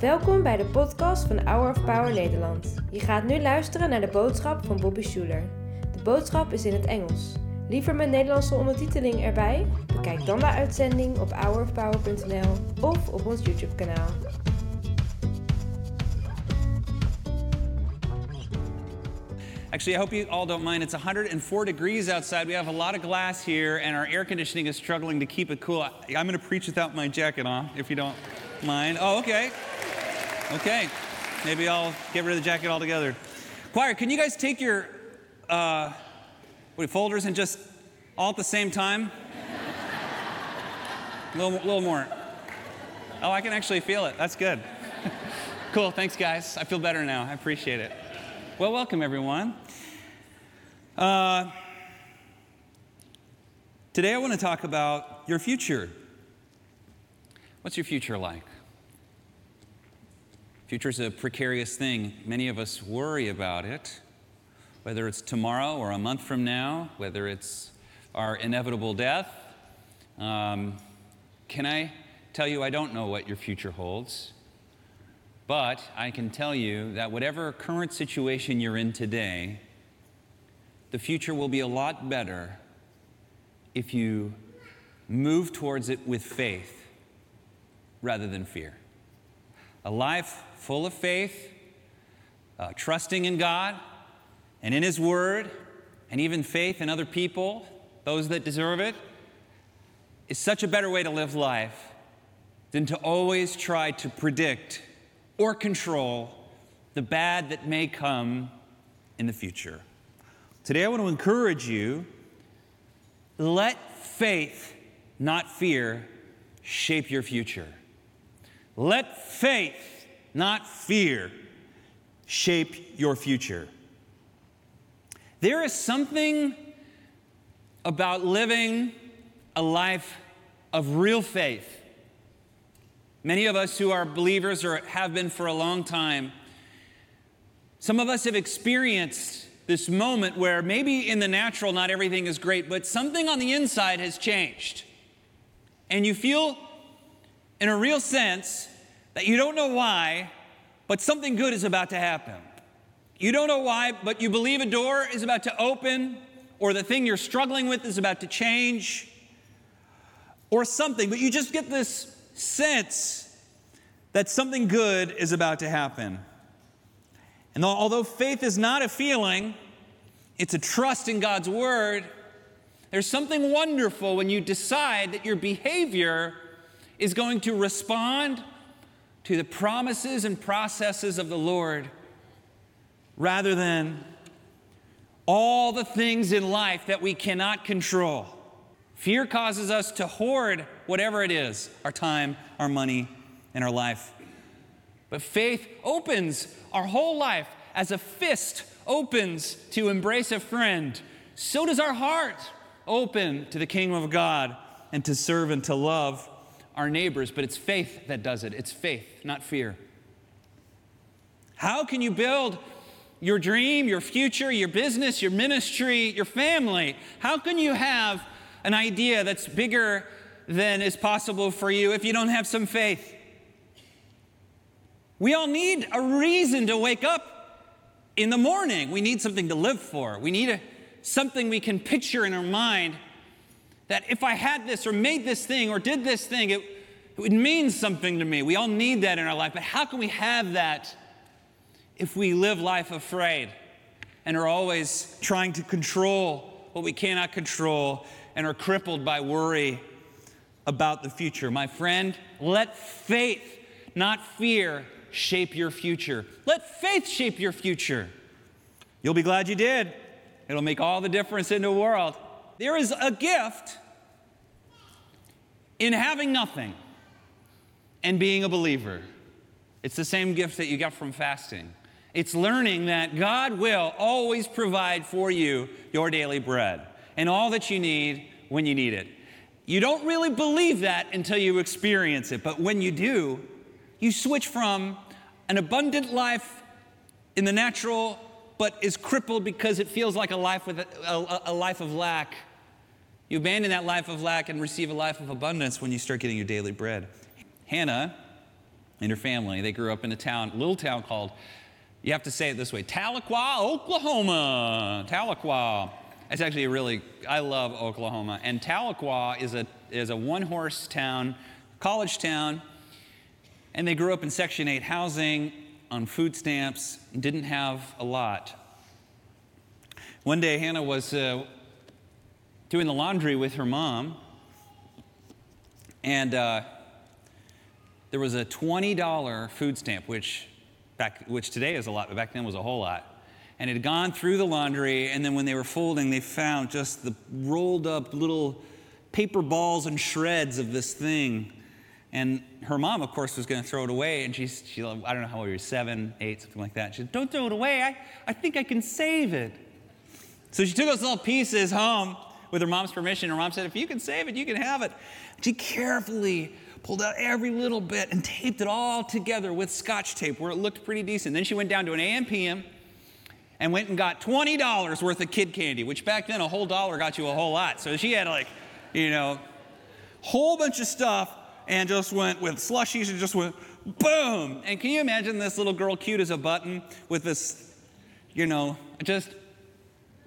Welkom bij de podcast van Hour of Power Nederland. Je gaat nu luisteren naar de boodschap van Bobby Schuler. De boodschap is in het Engels. Liever met Nederlandse ondertiteling erbij? Bekijk dan de uitzending op hourofpower.nl of op ons YouTube kanaal. Actually, I hope you all don't mind. It's 104 degrees outside. We have a lot of glass here, and our air conditioning is struggling to keep it cool. I- I'm going to preach without my jacket on, if you don't mind. Oh, okay. Okay. Maybe I'll get rid of the jacket altogether. Choir, can you guys take your uh, what, folders and just all at the same time? A little, little more. Oh, I can actually feel it. That's good. cool. Thanks, guys. I feel better now. I appreciate it. Well, welcome everyone. Uh, today I want to talk about your future. What's your future like? Future is a precarious thing. Many of us worry about it, whether it's tomorrow or a month from now, whether it's our inevitable death. Um, can I tell you, I don't know what your future holds. But I can tell you that whatever current situation you're in today, the future will be a lot better if you move towards it with faith rather than fear. A life full of faith, uh, trusting in God and in His Word, and even faith in other people, those that deserve it, is such a better way to live life than to always try to predict or control the bad that may come in the future. Today, I want to encourage you let faith, not fear, shape your future. Let faith, not fear, shape your future. There is something about living a life of real faith Many of us who are believers or have been for a long time, some of us have experienced this moment where maybe in the natural not everything is great, but something on the inside has changed. And you feel, in a real sense, that you don't know why, but something good is about to happen. You don't know why, but you believe a door is about to open, or the thing you're struggling with is about to change, or something, but you just get this sense that something good is about to happen. And although faith is not a feeling, it's a trust in God's word, there's something wonderful when you decide that your behavior is going to respond to the promises and processes of the Lord rather than all the things in life that we cannot control. Fear causes us to hoard whatever it is our time, our money, and our life. But faith opens our whole life as a fist opens to embrace a friend. So does our heart open to the kingdom of God and to serve and to love our neighbors. But it's faith that does it. It's faith, not fear. How can you build your dream, your future, your business, your ministry, your family? How can you have an idea that's bigger than is possible for you if you don't have some faith. We all need a reason to wake up in the morning. We need something to live for. We need a, something we can picture in our mind that if I had this or made this thing or did this thing, it, it would mean something to me. We all need that in our life. But how can we have that if we live life afraid and are always trying to control what we cannot control and are crippled by worry about the future. My friend, let faith, not fear, shape your future. Let faith shape your future. You'll be glad you did. It'll make all the difference in the world. There is a gift in having nothing and being a believer. It's the same gift that you got from fasting. It's learning that God will always provide for you your daily bread and all that you need when you need it. You don't really believe that until you experience it, but when you do, you switch from an abundant life in the natural, but is crippled because it feels like a life with a, a, a life of lack. You abandon that life of lack and receive a life of abundance when you start getting your daily bread. Hannah and her family, they grew up in a town, little town called, you have to say it this way, Tahlequah, Oklahoma. Tahlequah. It's actually really, I love Oklahoma. And Tahlequah is a, is a one horse town, college town. And they grew up in Section 8 housing, on food stamps, didn't have a lot. One day, Hannah was uh, doing the laundry with her mom, and uh, there was a $20 food stamp, which, back, which today is a lot, but back then was a whole lot. And it had gone through the laundry, and then when they were folding, they found just the rolled up little paper balls and shreds of this thing. And her mom, of course, was going to throw it away. And she's, she, I don't know how old you were, seven, eight, something like that. She said, Don't throw it away. I, I think I can save it. So she took those little pieces home with her mom's permission. Her mom said, If you can save it, you can have it. She carefully pulled out every little bit and taped it all together with scotch tape where it looked pretty decent. Then she went down to an AMPM and went and got $20 worth of kid candy, which back then a whole dollar got you a whole lot. So she had like, you know, whole bunch of stuff and just went with slushies and just went boom. And can you imagine this little girl, cute as a button, with this, you know, just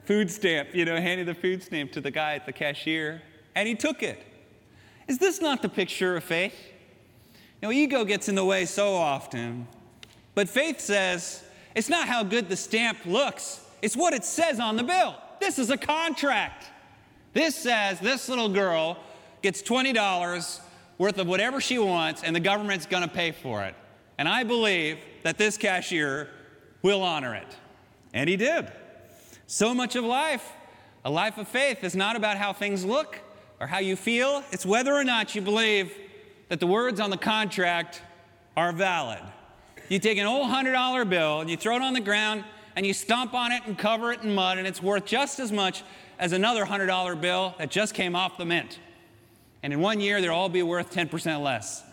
food stamp, you know, handing the food stamp to the guy at the cashier, and he took it. Is this not the picture of faith? You know, ego gets in the way so often. But faith says it's not how good the stamp looks, it's what it says on the bill. This is a contract. This says this little girl gets $20 worth of whatever she wants, and the government's gonna pay for it. And I believe that this cashier will honor it. And he did. So much of life, a life of faith, is not about how things look or how you feel, it's whether or not you believe that the words on the contract are valid. You take an old $100 bill and you throw it on the ground and you stomp on it and cover it in mud, and it's worth just as much as another $100 bill that just came off the mint. And in one year, they'll all be worth 10% less.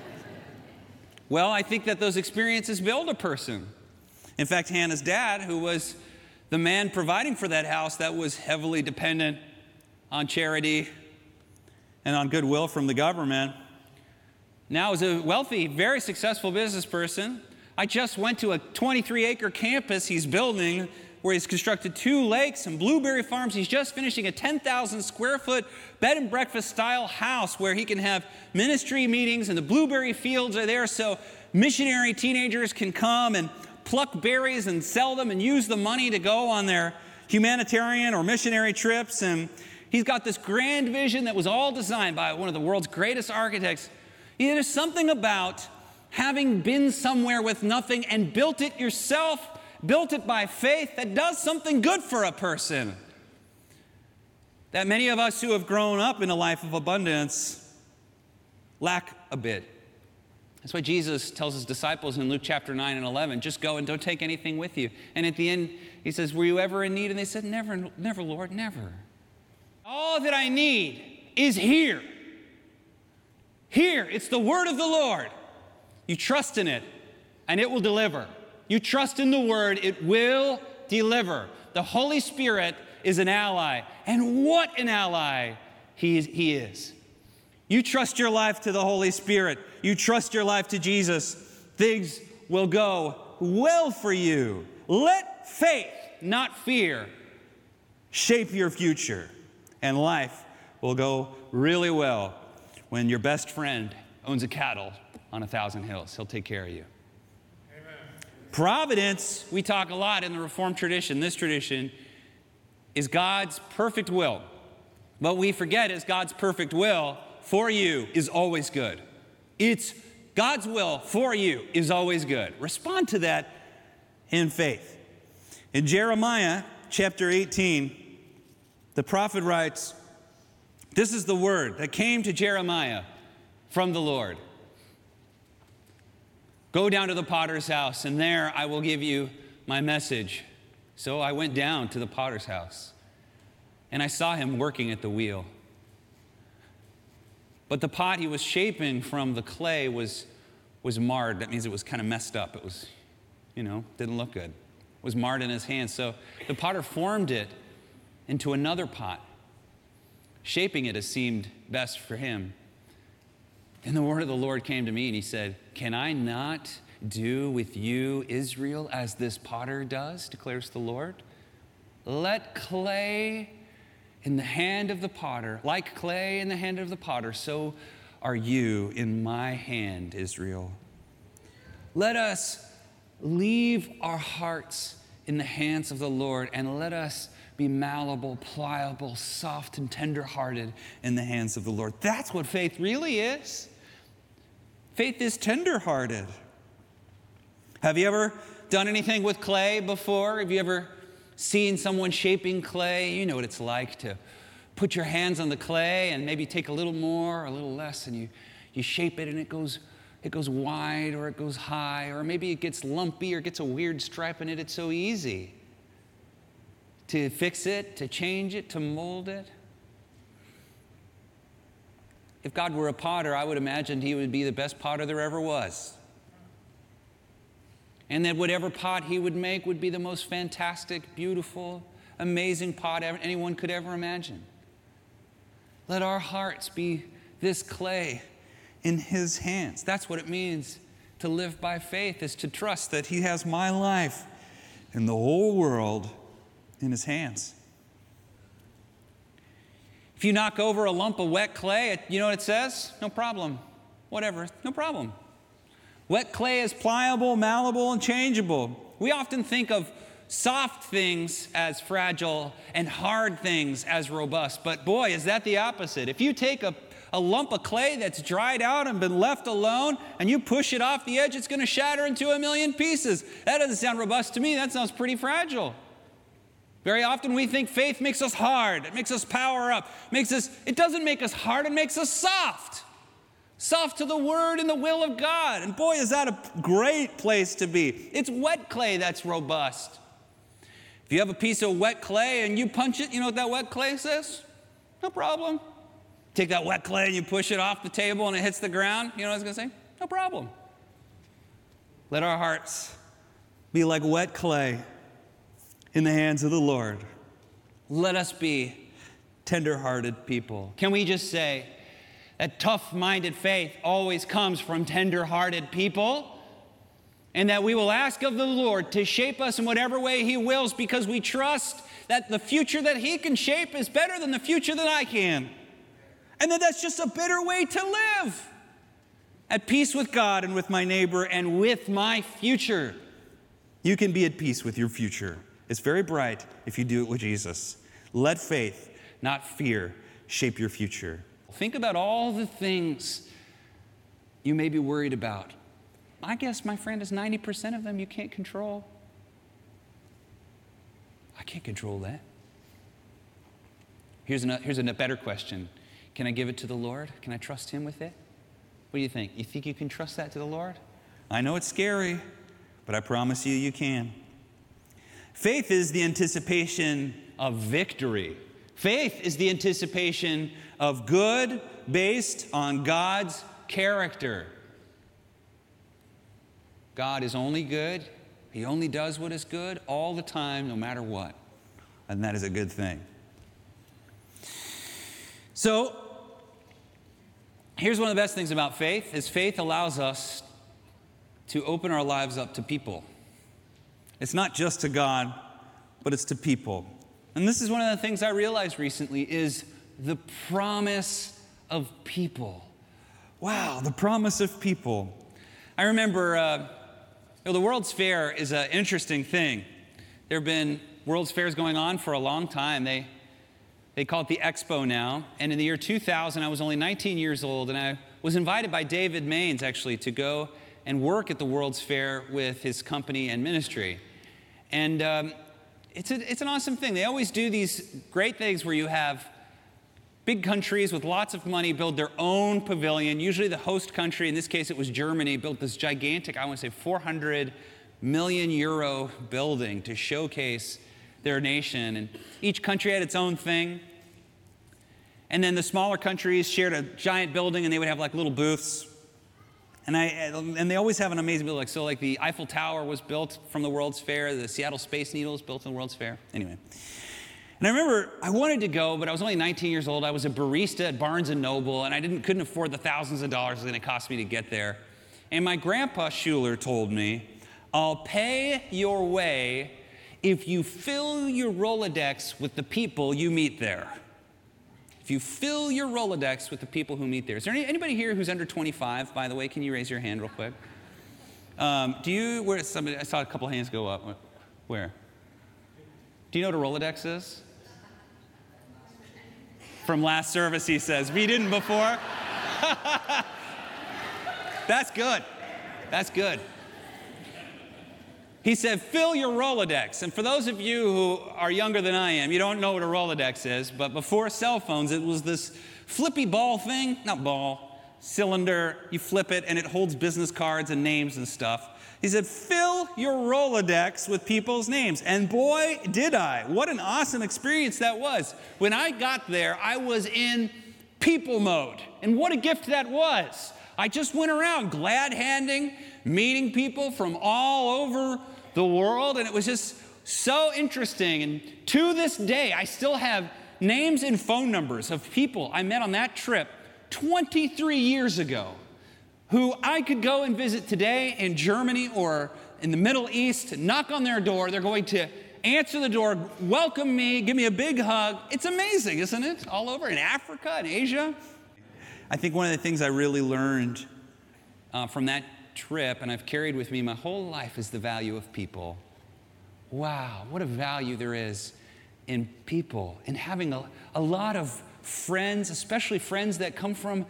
well, I think that those experiences build a person. In fact, Hannah's dad, who was the man providing for that house that was heavily dependent on charity and on goodwill from the government, now as a wealthy, very successful business person. I just went to a 23 acre campus he's building where he's constructed two lakes and blueberry farms. He's just finishing a 10,000 square foot bed and breakfast style house where he can have ministry meetings, and the blueberry fields are there so missionary teenagers can come and pluck berries and sell them and use the money to go on their humanitarian or missionary trips. And he's got this grand vision that was all designed by one of the world's greatest architects. There's something about having been somewhere with nothing and built it yourself, built it by faith, that does something good for a person. That many of us who have grown up in a life of abundance lack a bit. That's why Jesus tells his disciples in Luke chapter 9 and 11, just go and don't take anything with you. And at the end, he says, Were you ever in need? And they said, Never, never, Lord, never. All that I need is here. Here, it's the word of the Lord. You trust in it, and it will deliver. You trust in the word, it will deliver. The Holy Spirit is an ally. And what an ally he is. He is. You trust your life to the Holy Spirit, you trust your life to Jesus, things will go well for you. Let faith, not fear, shape your future, and life will go really well when your best friend owns a cattle on a thousand hills. He'll take care of you. Amen. Providence, we talk a lot in the Reformed tradition, this tradition, is God's perfect will. What we forget is God's perfect will for you is always good. It's God's will for you is always good. Respond to that in faith. In Jeremiah chapter 18, the prophet writes, This is the word that came to Jeremiah from the Lord. Go down to the potter's house, and there I will give you my message. So I went down to the potter's house, and I saw him working at the wheel. But the pot he was shaping from the clay was, was marred. That means it was kind of messed up. It was, you know, didn't look good. It was marred in his hands. So the potter formed it into another pot, shaping it as seemed best for him. And the word of the Lord came to me, and he said, Can I not do with you, Israel, as this potter does, declares the Lord? Let clay in the hand of the potter, like clay in the hand of the potter, so are you in my hand, Israel. Let us leave our hearts in the hands of the Lord and let us be malleable, pliable, soft, and tender-hearted in the hands of the Lord. That's what faith really is. Faith is tender-hearted. Have you ever done anything with clay before? Have you ever seen someone shaping clay? You know what it's like to put your hands on the clay and maybe take a little more or a little less and you, you shape it and it goes it goes wide or it goes high or maybe it gets lumpy or gets a weird stripe in it it's so easy to fix it to change it to mold it. If god were a potter i would imagine he would be the best potter there ever was. And that whatever pot he would make would be the most fantastic beautiful amazing pot anyone could ever imagine. Let our hearts be this clay in his hands. That's what it means to live by faith, is to trust that he has my life and the whole world in his hands. If you knock over a lump of wet clay, you know what it says? No problem. Whatever, no problem. Wet clay is pliable, malleable, and changeable. We often think of soft things as fragile and hard things as robust. But boy, is that the opposite. If you take a, a lump of clay that's dried out and been left alone and you push it off the edge, it's going to shatter into a million pieces. That doesn't sound robust to me. That sounds pretty fragile. Very often we think faith makes us hard, it makes us power up, makes us, it doesn't make us hard, it makes us soft soft to the word and the will of God. And boy, is that a great place to be. It's wet clay that's robust. If you have a piece of wet clay and you punch it, you know what that wet clay says? No problem. Take that wet clay and you push it off the table and it hits the ground, you know what I was to say? No problem. Let our hearts be like wet clay in the hands of the Lord. Let us be tender-hearted people. Can we just say that tough-minded faith always comes from tender-hearted people? and that we will ask of the Lord to shape us in whatever way He wills because we trust that the future that He can shape is better than the future that I can. And that that's just a better way to live at peace with God and with my neighbor and with my future. You can be at peace with your future. It's very bright if you do it with Jesus. Let faith, not fear, shape your future. Think about all the things you may be worried about I guess, my friend, is 90% of them you can't control. I can't control that. Here's, here's a better question Can I give it to the Lord? Can I trust Him with it? What do you think? You think you can trust that to the Lord? I know it's scary, but I promise you, you can. Faith is the anticipation of victory. Faith is the anticipation of good based on God's character. God is only good. He only does what is good all the time, no matter what. And that is a good thing. So, here's one of the best things about faith is faith allows us to open our lives up to people. It's not just to God, but it's to people. And this is one of the things I realized recently is the promise of people. Wow, the promise of people. I remember uh, know, the World's Fair is an interesting thing. There have been World's Fairs going on for a long time. They, they call it the Expo now. And in the year 2000, I was only 19 years old, and I was invited by David Mainse, actually, to go and work at the World's Fair with his company and ministry. And um, it's, a, it's an awesome thing. They always do these great things where you have Big countries with lots of money build their own pavilion. Usually, the host country, in this case, it was Germany, built this gigantic, I want to say 400 million euro building to showcase their nation. And each country had its own thing. And then the smaller countries shared a giant building and they would have like little booths. And, I, and they always have an amazing building. Like, so, like the Eiffel Tower was built from the World's Fair, the Seattle Space Needle was built in the World's Fair. Anyway. And I remember I wanted to go, but I was only 19 years old. I was a barista at Barnes and Noble, and I didn't, couldn't afford the thousands of dollars it was going to cost me to get there. And my grandpa Schuller told me, I'll pay your way if you fill your Rolodex with the people you meet there. If you fill your Rolodex with the people who meet there. Is there any, anybody here who's under 25, by the way? Can you raise your hand real quick? Um, do you, where somebody, I saw a couple hands go up. Where? Do you know what a Rolodex is? From last service, he says. We didn't before? That's good. That's good. He said, fill your Rolodex. And for those of you who are younger than I am, you don't know what a Rolodex is, but before cell phones, it was this flippy ball thing, not ball, cylinder. You flip it and it holds business cards and names and stuff. He said, fill your Rolodex with people's names. And boy, did I. What an awesome experience that was. When I got there, I was in people mode. And what a gift that was. I just went around glad handing, meeting people from all over the world, and it was just so interesting. And to this day, I still have names and phone numbers of people I met on that trip 23 years ago who I could go and visit today in Germany or in the Middle East, knock on their door. They're going to answer the door, welcome me, give me a big hug. It's amazing, isn't it? All over in Africa and Asia. I think one of the things I really learned uh, from that trip, and I've carried with me my whole life, is the value of people. Wow, what a value there is in people, in having a, a lot of friends, especially friends that come from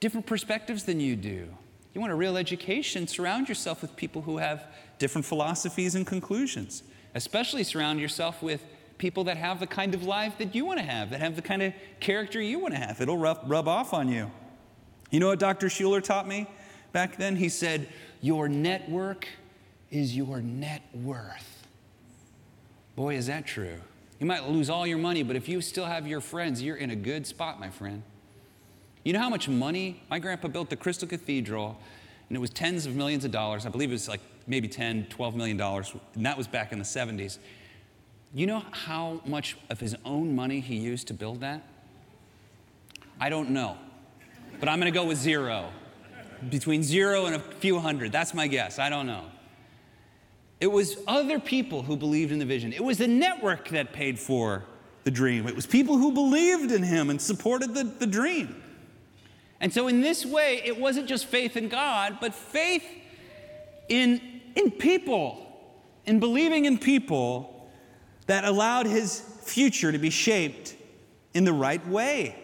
different perspectives than you do. You want a real education, surround yourself with people who have different philosophies and conclusions. Especially surround yourself with people that have the kind of life that you want to have, that have the kind of character you want to have. It'll rub, rub off on you. You know what Dr. Schuller taught me back then? He said, Your network is your net worth. Boy, is that true. You might lose all your money, but if you still have your friends, you're in a good spot, my friend. You know how much money my grandpa built the Crystal Cathedral, and it was tens of millions of dollars. I believe it was like maybe 10, 12 million dollars, and that was back in the 70s. You know how much of his own money he used to build that? I don't know, but I'm going to go with zero. Between zero and a few hundred. That's my guess. I don't know. It was other people who believed in the vision. It was the network that paid for the dream. It was people who believed in him and supported the, the dream. And so, in this way, it wasn't just faith in God, but faith in, in people, in believing in people that allowed his future to be shaped in the right way.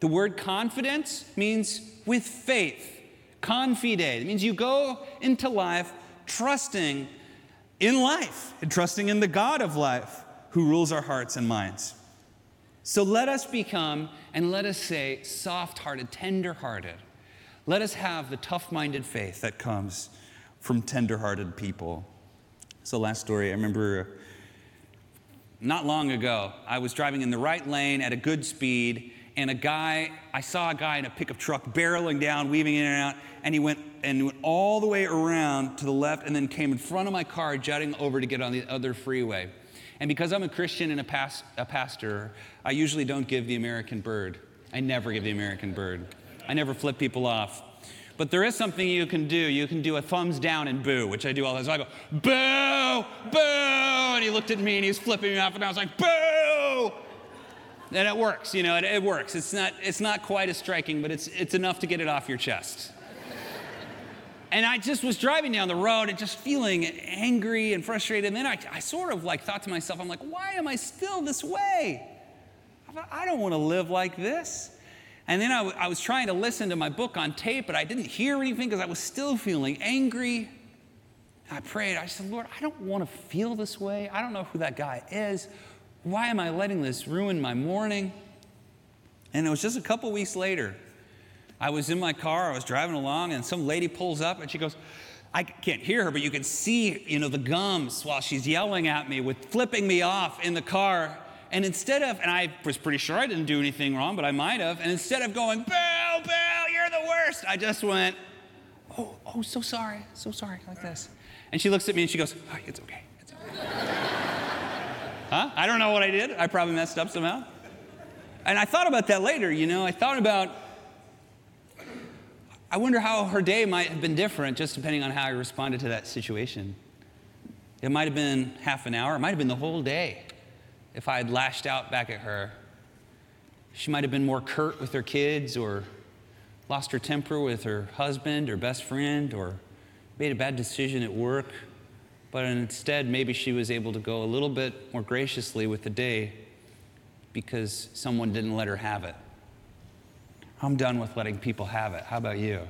The word confidence means with faith. Confide. It means you go into life trusting in life and trusting in the God of life who rules our hearts and minds. So let us become and let us say soft hearted, tender hearted. Let us have the tough minded faith that comes from tender hearted people. So, last story, I remember not long ago, I was driving in the right lane at a good speed, and a guy, I saw a guy in a pickup truck barreling down, weaving in and out, and he went and went all the way around to the left and then came in front of my car, jutting over to get on the other freeway. And because I'm a Christian and a, past, a pastor, I usually don't give the American bird. I never give the American bird. I never flip people off. But there is something you can do. You can do a thumbs down and boo, which I do all the time. So I go, boo, boo. And he looked at me and he was flipping me off, and I was like, boo. And it works, you know, it, it works. It's not, it's not quite as striking, but it's, it's enough to get it off your chest. And I just was driving down the road and just feeling angry and frustrated. And then I, I sort of like thought to myself, I'm like, why am I still this way? I don't want to live like this. And then I, w- I was trying to listen to my book on tape, but I didn't hear anything because I was still feeling angry. I prayed. I said, Lord, I don't want to feel this way. I don't know who that guy is. Why am I letting this ruin my morning? And it was just a couple weeks later I was in my car, I was driving along, and some lady pulls up and she goes, I can't hear her, but you can see, you know, the gums while she's yelling at me with flipping me off in the car. And instead of, and I was pretty sure I didn't do anything wrong, but I might have. And instead of going, Bill, Bill, you're the worst, I just went, oh, oh, so sorry, so sorry, like this. And she looks at me and she goes, oh, it's okay, it's okay. Huh? I don't know what I did. I probably messed up somehow. And I thought about that later, you know. I thought about, I wonder how her day might have been different just depending on how I responded to that situation. It might have been half an hour, it might have been the whole day if I had lashed out back at her. She might have been more curt with her kids or lost her temper with her husband or best friend or made a bad decision at work. But instead, maybe she was able to go a little bit more graciously with the day because someone didn't let her have it. I'm done with letting people have it. How about you?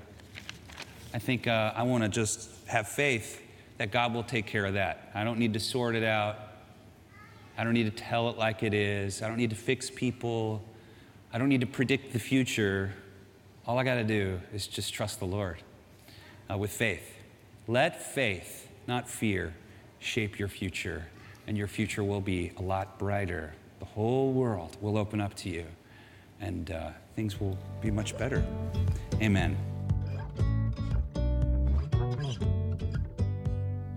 I think uh, I want to just have faith that God will take care of that. I don't need to sort it out. I don't need to tell it like it is. I don't need to fix people. I don't need to predict the future. All I got to do is just trust the Lord uh, with faith. Let faith, not fear, shape your future, and your future will be a lot brighter. The whole world will open up to you, and uh, things will be much better. Amen.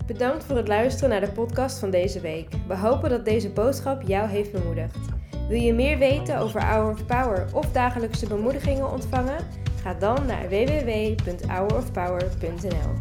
Bedankt voor het luisteren naar de podcast van deze week. We hopen dat deze boodschap jou heeft bemoedigd. Wil je meer weten over Hour of Power of dagelijkse bemoedigingen ontvangen? Ga dan naar www.hourofpower.nl.